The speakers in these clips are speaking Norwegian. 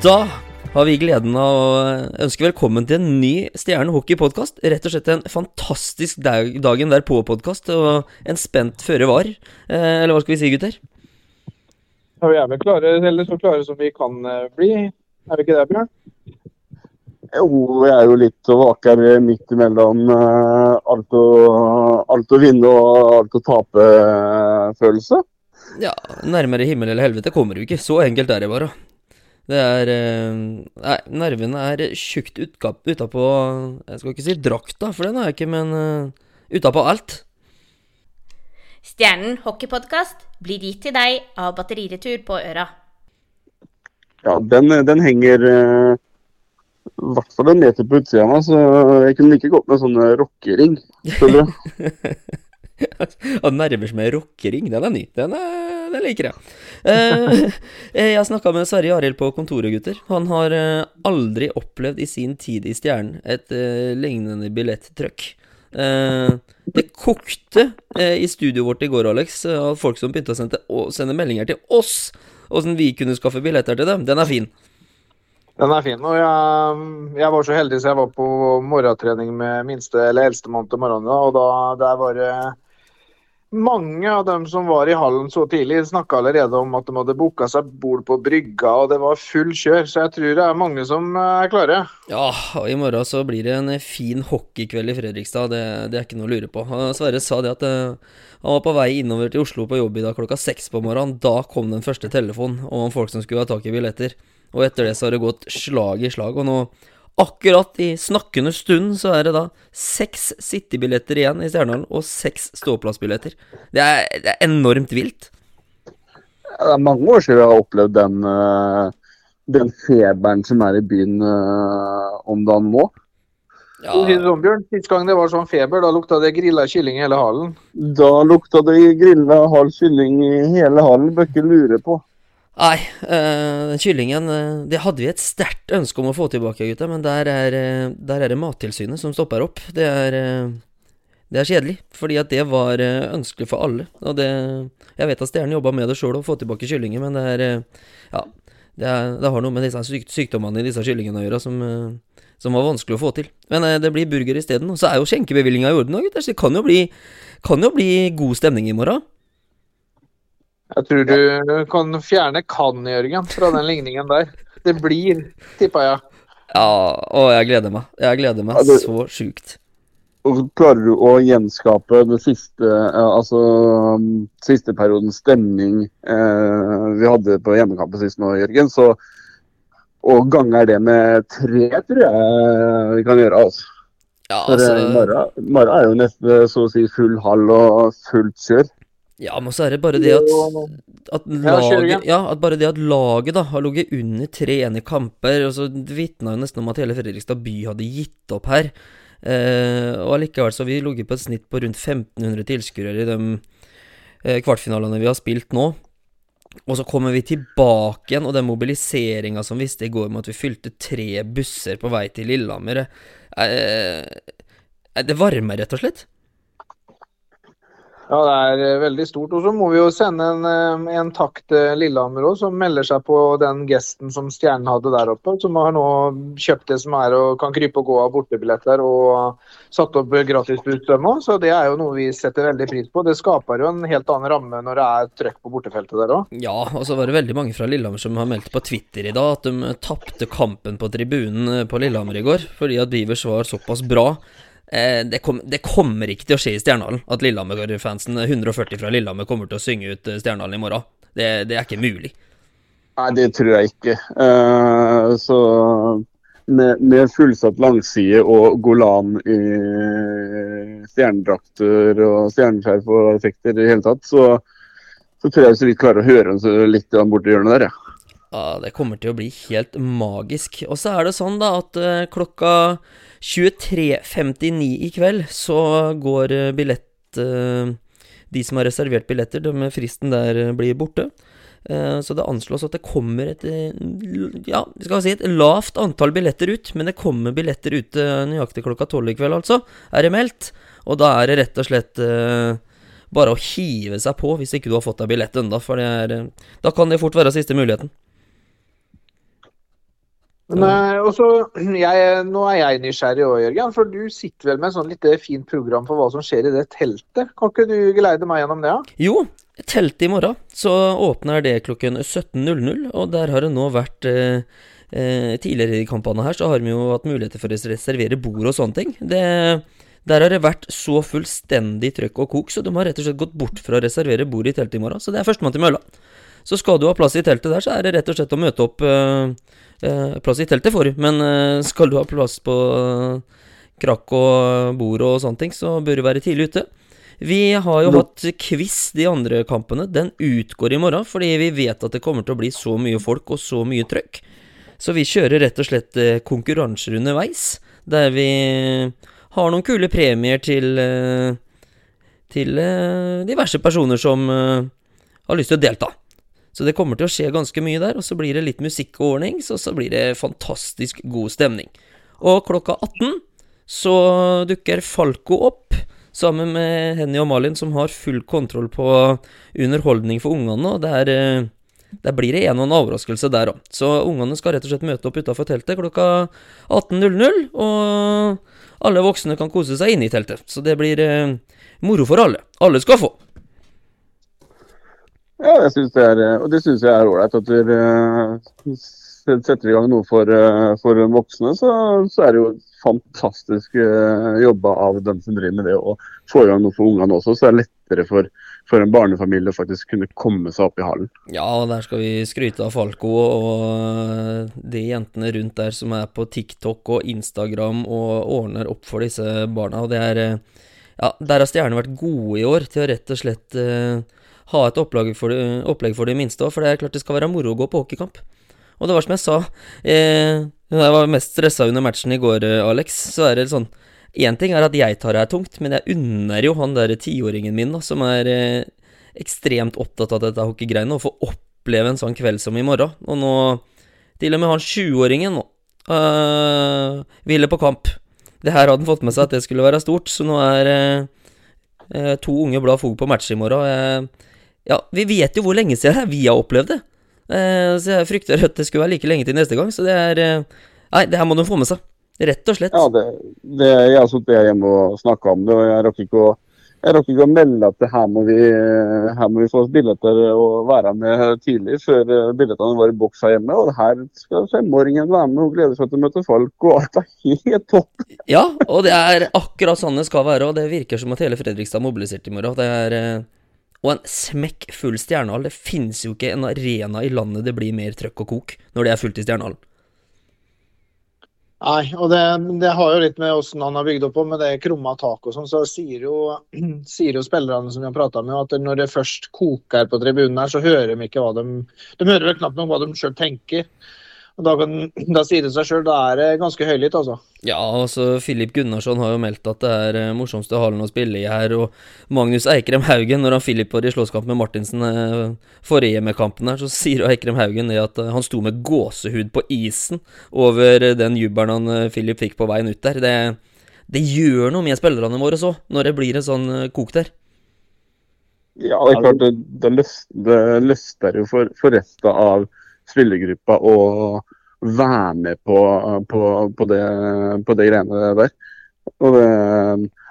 Da har vi gleden av å ønske velkommen til en ny Stjerne hockey-podkast. Rett og slett en fantastisk dag, dagen der på-podkast og en spent føre var. Eh, eller hva skal vi si, gutter? Ja, vi er vel klare, eller så klare som vi kan eh, bli. Er vi ikke det, Bjørn? Jo, jeg er jo litt og vaker midt imellom eh, alt, å, alt å vinne og alt å tape-følelse. Ja, nærmere himmel eller helvete kommer du ikke. Så enkelt er det bare. Det er eh, Nei, nervene er tjukt utapå Jeg skal ikke si drakta, for den er jeg ikke, men uh, utapå alt. Stjernen hockeypodkast blir gitt til deg av Batteriretur på Øra. Ja, den, den henger eh, i hvert fall en meter på utsida av meg, så jeg kunne like godt med sånn rockering. føler jeg. Og nerver som er rockering, den er ny. Den, er, den liker jeg. Eh, jeg snakka med Sverre Arild på kontoret, gutter. Han har eh, aldri opplevd i sin tid i Stjernen et eh, lignende billetttrykk. Eh, det kokte eh, i studioet vårt i går, Alex, av folk som begynte å sende, sende meldinger til oss. Åssen vi kunne skaffe billetter til dem. Den er fin. Den er fin. Og jeg, jeg var så heldig så jeg var på morgentrening med minste eller eldstemann til morgenen. Og da der var det mange av dem som var i hallen så tidlig, snakka allerede om at de hadde booka seg bord på brygga, og det var full kjør. Så jeg tror det er mange som er klare. Ja, og i morgen så blir det en fin hockeykveld i Fredrikstad. Det, det er ikke noe å lure på. Sverre sa det at eh, han var på vei innover til Oslo på jobb i dag klokka seks på morgenen. Da kom den første telefonen om folk som skulle ha tak i billetter. Og etter det så har det gått slag i slag. Og nå, akkurat i snakkende stund, så er det da seks City-billetter igjen i Stjernehallen, og seks ståplassbilletter. Det er, det er enormt vilt. Det er mange år siden jeg har opplevd den, eh, den feberen som er i byen eh, om dagen nå. Ja, sånn, Bjørn, Sist gang det var sånn feber, da lukta det grilla kylling i hele halen? Da lukta det grilla halv kylling i hele halen, Bør ikke lure på. Nei, eh, den kyllingen eh, Det hadde vi et sterkt ønske om å få tilbake, gutta, men der er, eh, der er det Mattilsynet som stopper opp. Det er, det er kjedelig, fordi at det var ønskelig for alle. Og det Jeg vet at Stjernen jobba med det sjøl å få tilbake kyllingen, men det er Ja, det, er, det har noe med disse syk sykdommene i disse kyllingene å gjøre som, som var vanskelig å få til. Men det blir burger isteden. Og så er jo skjenkebevillinga i orden, da, gutter, så det kan jo bli, kan jo bli god stemning i morgen. Jeg tror du kan fjerne kan, Jørgen, fra den ligningen der. Det blir, tippa jeg. Ja, og jeg gleder meg. Jeg gleder meg Ja, det- så sjukt. Klarer du å gjenskape den siste, eh, altså, um, siste periodens stemning eh, vi hadde på hjemmekampen sist nå, Jørgen, så og ganger det med tre, tror jeg vi kan gjøre. altså. Ja, altså, For Mara morgen, er jo nesten så å si full hall og fullt kjør. Ja, men så er det bare det at, at laget. Ja, at bare det at laget da har ligget under tre ene kamper, og så vitna jo nesten om at hele Fredrikstad by hadde gitt opp her. Eh, og allikevel så har vi ligget på et snitt på rundt 1500 tilskuere i de eh, kvartfinalene vi har spilt nå. Og så kommer vi tilbake igjen, og den mobiliseringa som viste i går med at vi fylte tre busser på vei til Lillehammer eh, eh, Det varmer, rett og slett. Ja, det er eh, veldig stort. Og så må vi jo sende en, eh, en takk til Lillehammer òg, som melder seg på den gesten som Stjernen hadde der oppe. Som har nå kjøpt det som er og kan krype og gå av bortebilletter og satt opp gratisbuss dem òg. Så det er jo noe vi setter veldig pris på. Det skaper jo en helt annen ramme når det er trøkk på bortefeltet der òg. Ja, og så var det veldig mange fra Lillehammer som har meldt på Twitter i dag at de tapte kampen på tribunen på Lillehammer i går, fordi at Bivers var såpass bra. Eh, det, kom, det kommer ikke til å skje i Stjernehallen at Lillehammer-fansen, 140 fra Lillehammer, kommer til å synge ut eh, Stjernehallen i morgen. Det, det er ikke mulig. Nei, det tror jeg ikke. Uh, så med, med fullsatt langside og Golan i stjernedrakter og stjerneskjerf og effekter i det hele tatt, så, så tror jeg så vidt klarer å høre litt borti hjørnet der, ja. Ja, det kommer til å bli helt magisk. Og så er det sånn, da, at eh, klokka 23.59 i kveld så går eh, billett eh, De som har reservert billetter, de fristen der blir borte. Så det anslås at det kommer et Ja, skal vi si et lavt antall billetter ut. Men det kommer billetter ut eh, nøyaktig klokka tolv i kveld, altså. Er det meldt. Og da er det rett og slett bare å hive seg på hvis ikke du har fått deg billett ennå, for er Da kan det fort være siste muligheten. Men, eh, og så, jeg, nå er jeg nysgjerrig òg, Jørgen. For du sitter vel med et sånn litt fint program for hva som skjer i det teltet. Kan ikke du geleide meg gjennom det? Ja? Jo, teltet i morgen. Så åpner det klokken 17.00, og der har det nå vært eh, eh, Tidligere i kampene her så har vi jo hatt muligheter for å reservere bord og sånne ting. Det, der har det vært så fullstendig trøkk og kok, så de har rett og slett gått bort fra å reservere bord i teltet i morgen. Så det er førstemann til mølla. Så skal du ha plass i teltet der, så er det rett og slett å møte opp eh, eh, Plass i teltet for, men eh, skal du ha plass på krakk og bord og sånne ting, så bør du være tidlig ute. Vi har jo hatt quiz de andre kampene. Den utgår i morgen, fordi vi vet at det kommer til å bli så mye folk og så mye trøkk. Så vi kjører rett og slett konkurranser underveis, der vi har noen kule premier til Til diverse personer som har lyst til å delta. Så det kommer til å skje ganske mye der, og så blir det litt musikk og ordning, så så blir det fantastisk god stemning. Og klokka 18 så dukker Falco opp, sammen med Henny og Malin, som har full kontroll på underholdning for ungene, og der, er der blir det en og en overraskelse der òg. Så ungene skal rett og slett møte opp utafor teltet klokka 18.00, og alle voksne kan kose seg inne i teltet. Så det blir eh, moro for alle. Alle skal få. Ja, jeg synes det er, eh, og det syns jeg er ålreit. At dere eh, setter i gang noe for, eh, for voksne, så, så er det jo fantastisk eh, jobba av dem som driver med det. Og få i gang noe for ungene også, så er det lettere for, for en barnefamilie å faktisk kunne komme seg opp i hallen. Ja, der skal vi skryte av Falco og de jentene rundt der som er på TikTok og Instagram og ordner opp for disse barna. Og det er eh, Ja, der har stjernene vært gode i år til å rett og slett eh, ha et opplegg for, det, opplegg for de minste òg, for det er klart det skal være moro å gå på hockeykamp. Og det var som jeg sa, eh, jeg var mest stressa under matchen i går, eh, Alex, så er det sånn Én ting er at jeg tar det her tungt, men jeg unner jo han derre tiåringen min, da, som er eh, ekstremt opptatt av dette hockeygreiene, å få oppleve en sånn kveld som i morgen. Og nå Til og med han sjuåringen nå øh, ville på kamp. Det her hadde han fått med seg at det skulle være stort, så nå er eh, eh, to unge blad fog på match i morgen. Eh, ja, vi vet jo hvor lenge siden vi har opplevd det. Eh, så jeg frykter at det skulle være like lenge til neste gang, så det er eh, Nei, det her må de få med seg. Rett og slett. Ja, det, det, jeg har sittet hjemme og snakka om det, og jeg rakk ikke å jeg rakk ikke å melde at her må, vi, her må vi få oss billetter og være med tidlig, før eh, billettene var i boks her hjemme. Og her skal femåringen være med og gleder seg til å møte folk, og alt er helt topp. Ja, og det er akkurat sånn det skal være, og det virker som at hele Fredrikstad mobiliserte mobilisert i morgen. Det er Og en smekkfull stjernehall. Det finnes jo ikke en arena i landet det blir mer trøkk og kok når det er fullt i stjernehallen. Nei, og det, det har jo litt med hvordan han har bygd opp på, med det krumma taket og sånn, så sier jo, sier jo spillerne som vi har prata med, at når det først koker på tribunen her, så hører de ikke hva de De hører vel knapt nok hva de sjøl tenker. Og da, kan, da sier det seg sjøl, da er det ganske høylytt, altså. Ja, altså Filip Gunnarsson har jo meldt at det er eh, morsomste hallen å spille i her, og Magnus Eikrem Haugen, når han Filip var i slåsskamp med Martinsen eh, forrige med kampen her, så sier jo Eikrem Haugen det at eh, han sto med gåsehud på isen over den jubelen han Filip fikk på veien ut der. Det, det gjør noe med spillerne våre så, når det blir en sånn kok der. Ja, det er klart, det, det, løs, løster jo for, for resten av spillergruppa å være med på, på, på, det, på det greiene der. Og det,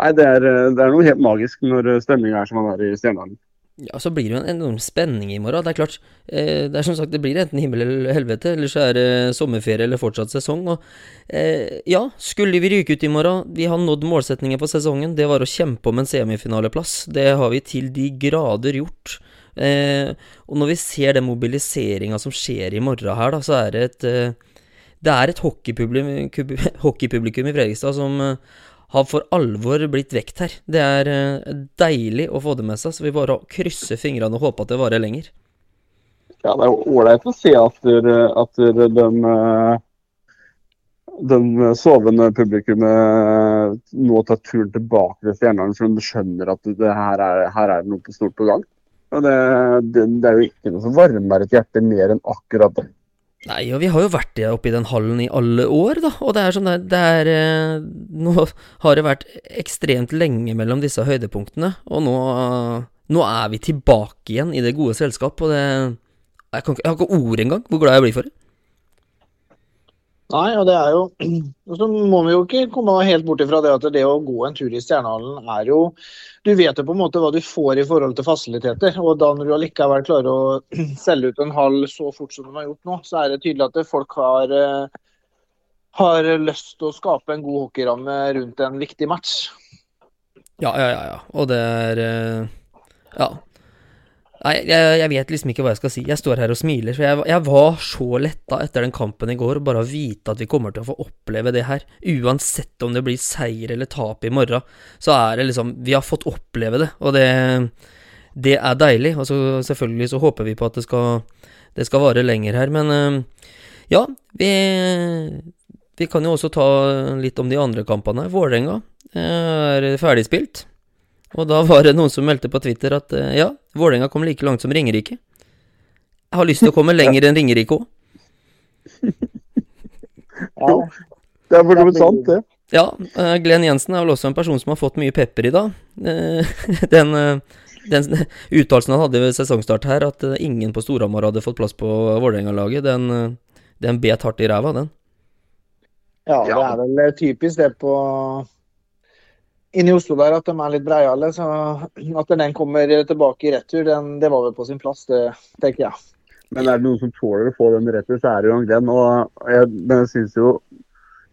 nei, det, er, det er noe helt magisk når stemninga er som den er i Stjernedalen. Ja, så blir det jo en enorm spenning i morgen. Det er klart, eh, det er som sagt, det blir enten himmel eller helvete, eller så er det sommerferie eller fortsatt sesong. Og eh, ja, skulle vi ryke ut i morgen, vi har nådd målsetningen på sesongen, det var å kjempe om en semifinaleplass. Det har vi til de grader gjort. Eh, og når vi ser den mobiliseringa som skjer i morgen her, da, så er det et eh, Det er et hockeypublikum, kub- hockeypublikum i Fredrikstad som eh, har for alvor blitt vekt her. Det er eh, deilig å få det med seg, så vi bare krysser fingrene og håper at det varer lenger. Ja, det er ålreit å se at, at den de, eh, sovende publikummet nå tar turen tilbake til Stjernedalen, for de skjønner at det her er, her er noe på stort på gang. Og det, det, det er jo ikke noe som varmer et hjerte mer enn akkurat det. Nei, og vi har jo vært oppe i den hallen i alle år, da. Og det er sånn det er eh, Nå har det vært ekstremt lenge mellom disse høydepunktene, og nå, nå er vi tilbake igjen i det gode selskap, og det Jeg, kan, jeg har ikke ord engang hvor glad jeg blir for det. Nei, og det er jo Så må vi jo ikke komme helt bort ifra det at det å gå en tur i Stjernehallen er jo Du vet jo på en måte hva du får i forhold til fasiliteter. Og da når du allikevel klarer å selge ut en hall så fort som de har gjort nå, så er det tydelig at folk har, eh, har lyst til å skape en god hockeyramme rundt en viktig match. Ja, ja, ja. ja. Og det er eh, Ja. Nei, jeg, jeg, vet liksom ikke hva jeg skal si. Jeg står her og smiler. For jeg, jeg var så letta etter den kampen i går, bare å vite at vi kommer til å få oppleve det her. Uansett om det blir seier eller tap i morgen, så er det liksom Vi har fått oppleve det, og det, det er deilig. Og så selvfølgelig så håper vi på at det skal, det skal vare lenger her, men eh, ja, vi, vi kan jo også ta litt om de andre kampene. Vålerenga er ferdigspilt. Og da var det noen som meldte på Twitter at eh, ja, Vålerenga kom like langt som Ringerike. Jeg har lyst til å komme lenger enn Ringerike òg. Ja. Det er for så vidt sant, det. Ja, eh, Glenn Jensen er vel også en person som har fått mye pepper i dag. Eh, den, den uttalelsen han hadde ved sesongstart her, at ingen på Storhamar hadde fått plass på Vålerenga-laget, den, den bet hardt i ræva, den. Ja, det er vel typisk det på inni Oslo der at de er litt breiale. Så at den kommer tilbake i retur, den, det var vel på sin plass, det tenker jeg. Men er det noen som tåler å få den retur, så er det jo Glenn. Og jeg, men jeg synes jo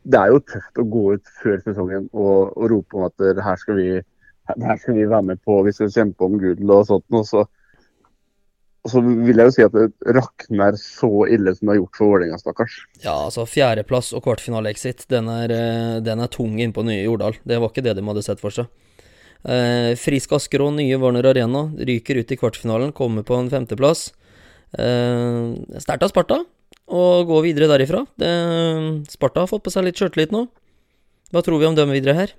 det er jo tøft å gå ut før sesongen og, og rope om at her skal, vi, her skal vi være med på, vi skal kjempe om gull og sånt. Og så, og så vil jeg jo si at det rakner så ille som det har gjort for Vålerenga, stakkars. Ja, altså fjerdeplass og kvartfinale-exit, den, den, er tung inn på nye Jordal. Det var ikke det de hadde sett for seg. Eh, Frisk og nye Warner Arena ryker ut i kvartfinalen, kommer på en femteplass. Eh, Sterkt av Sparta å gå videre derifra. Det, Sparta har fått på seg litt sjøltillit nå. Hva tror vi om dem videre her?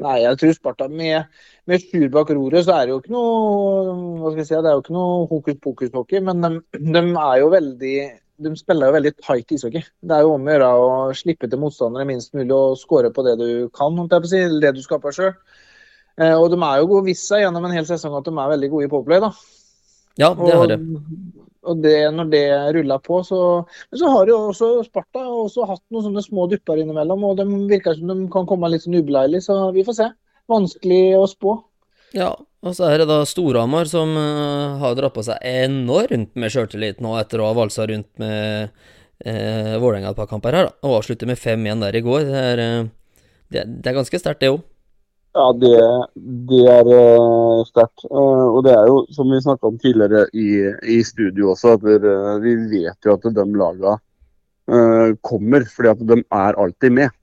Nei, jeg tror Sparta med, med skyr bak roret, så er det jo ikke noe hva skal jeg si, det er jo ikke noe hokus pokus-hockey. Men de, de, er jo veldig de spiller jo veldig tight ishockey. Det er jo om å gjøre å slippe til motstandere minst mulig og skåre på det du kan, jeg på si, det du skaper sjøl. Eh, og de er jo vist seg gjennom en hel sesong at de er veldig gode i poplay. da. Ja, det har det. Og det, når det ruller på, så Men så har jo også Sparta også hatt noen sånne små dupper innimellom, og de virker som de kan komme litt sånn ubeleilig, så vi får se. Vanskelig å spå. Ja, og så er det da Storhamar som uh, har dratt på seg enormt med sjøltillit nå etter å ha valsa rundt med uh, Vålerenga et par kamper her, da, og avslutter med 5-1 der i går. Det er, uh, det, det er ganske sterkt, det òg. Ja, det, det er uh, sterkt. Uh, og det er jo, som vi snakka om tidligere i, i, studio også, at vi, vet jo at de lagene uh, kommer, fordi at de er alltid med.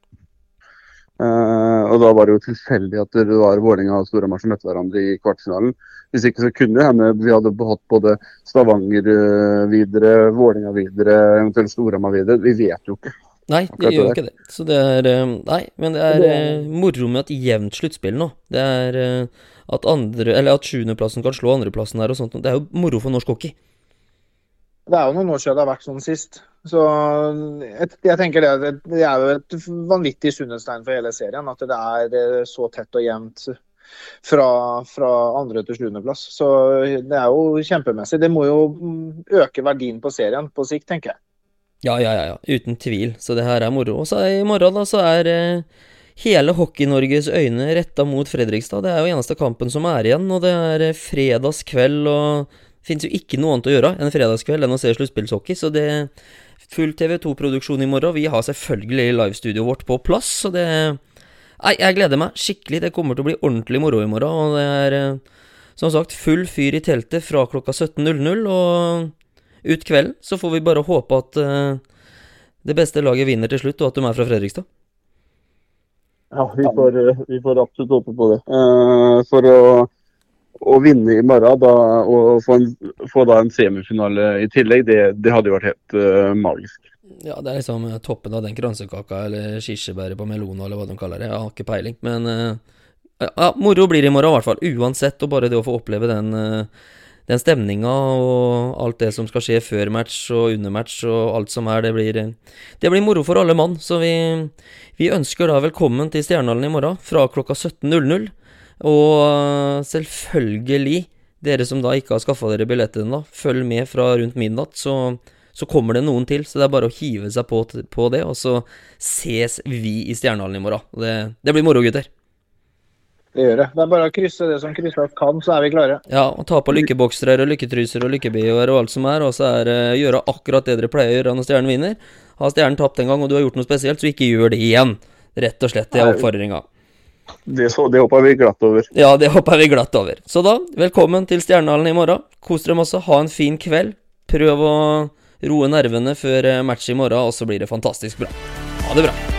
og da var det jo tilfeldig at det var Vålerenga og Storhamar som møtte hverandre i kvartfinalen. Hvis ikke så kunne det hende vi hadde hatt både Stavanger videre, Vålerenga videre, eventuelt Storhamar videre. Vi vet jo ikke. Nei, det gjør jo ikke det. Så det er eh, Nei, men det er uh, moro med et jevnt sluttspill nå. Det er uh, at andre Eller at sjuendeplassen kan slå andreplassen her og sånt. Det er jo moro for norsk hockey. Det er jo noen år siden det har vært sånn sist. Så jeg, jeg tenker det, det er jo et vanvittig sunnhetstegn for hele serien. At det er så tett og jevnt fra, fra andre til sjuendeplass. Så det er jo kjempemessig. Det må jo øke verdien på serien på sikt, tenker jeg. Ja, ja, ja, ja, uten tvil. Så det her er moro. Og så i morgen, da, så er eh, hele Hockey-Norges øyne retta mot Fredrikstad. Det er jo eneste kampen som er igjen, og det er eh, fredagskveld, og det fins jo ikke noe annet å gjøre enn fredagskveld enn å se sluttspillshockey, så det er full TV2-produksjon i morgen. Vi har selvfølgelig livestudioet vårt på plass, så det Nei, jeg gleder meg skikkelig. Det kommer til å bli ordentlig moro i morgen, og det er eh, som sagt full fyr i teltet fra klokka 17.00, og ut kvelden. Så får vi bare håpe at uh, det beste laget vinner til slutt, og at de er fra Fredrikstad. Ja, vi får, eh, vi får absolutt håpe på det. Uh, for å, å, vinne i morgen da, og få, en, få da en semifinale i tillegg, det, det hadde jo vært helt uh, magisk. Ja, det er liksom toppen av den kransekaka eller kirsebæret på Melona eller hva de kaller det. Jeg har ikke peiling, men ja, moro blir det i morgen i hvert fall. Uansett, og bare det å få oppleve den den stemninga og alt det som skal skje før match og under match og alt som er, det blir, det blir moro for alle mann. Så vi, vi ønsker da velkommen til Stjernehallen i morgen fra klokka 17.00. Og selvfølgelig, dere som da ikke har skaffa dere billett ennå, følg med fra rundt midnatt, så, så kommer det noen til. Så det er bare å hive seg på, på det, og så ses vi i Stjernehallen i morgen. Det, det blir moro, gutter. Det gjør det. Det er bare å krysse det som krysses kan, så er vi klare. Ja, og ta på lykkeboksere og lykketruser og lykkebioer og alt som er, og så er det gjøre akkurat det dere pleier å gjøre når Stjernen vinner. Har Stjernen tapt en gang og du har gjort noe spesielt, så ikke gjør det igjen. Rett og slett, det er oppfordringa. Det, så, det hoppa vi glatt over. Ja, det håper vi glatt over. Så da, velkommen til Stjernehallen i morgen. Kos dere masse, ha en fin kveld. Prøv å roe nervene før match i morgen, og så blir det fantastisk bra. Ha det bra.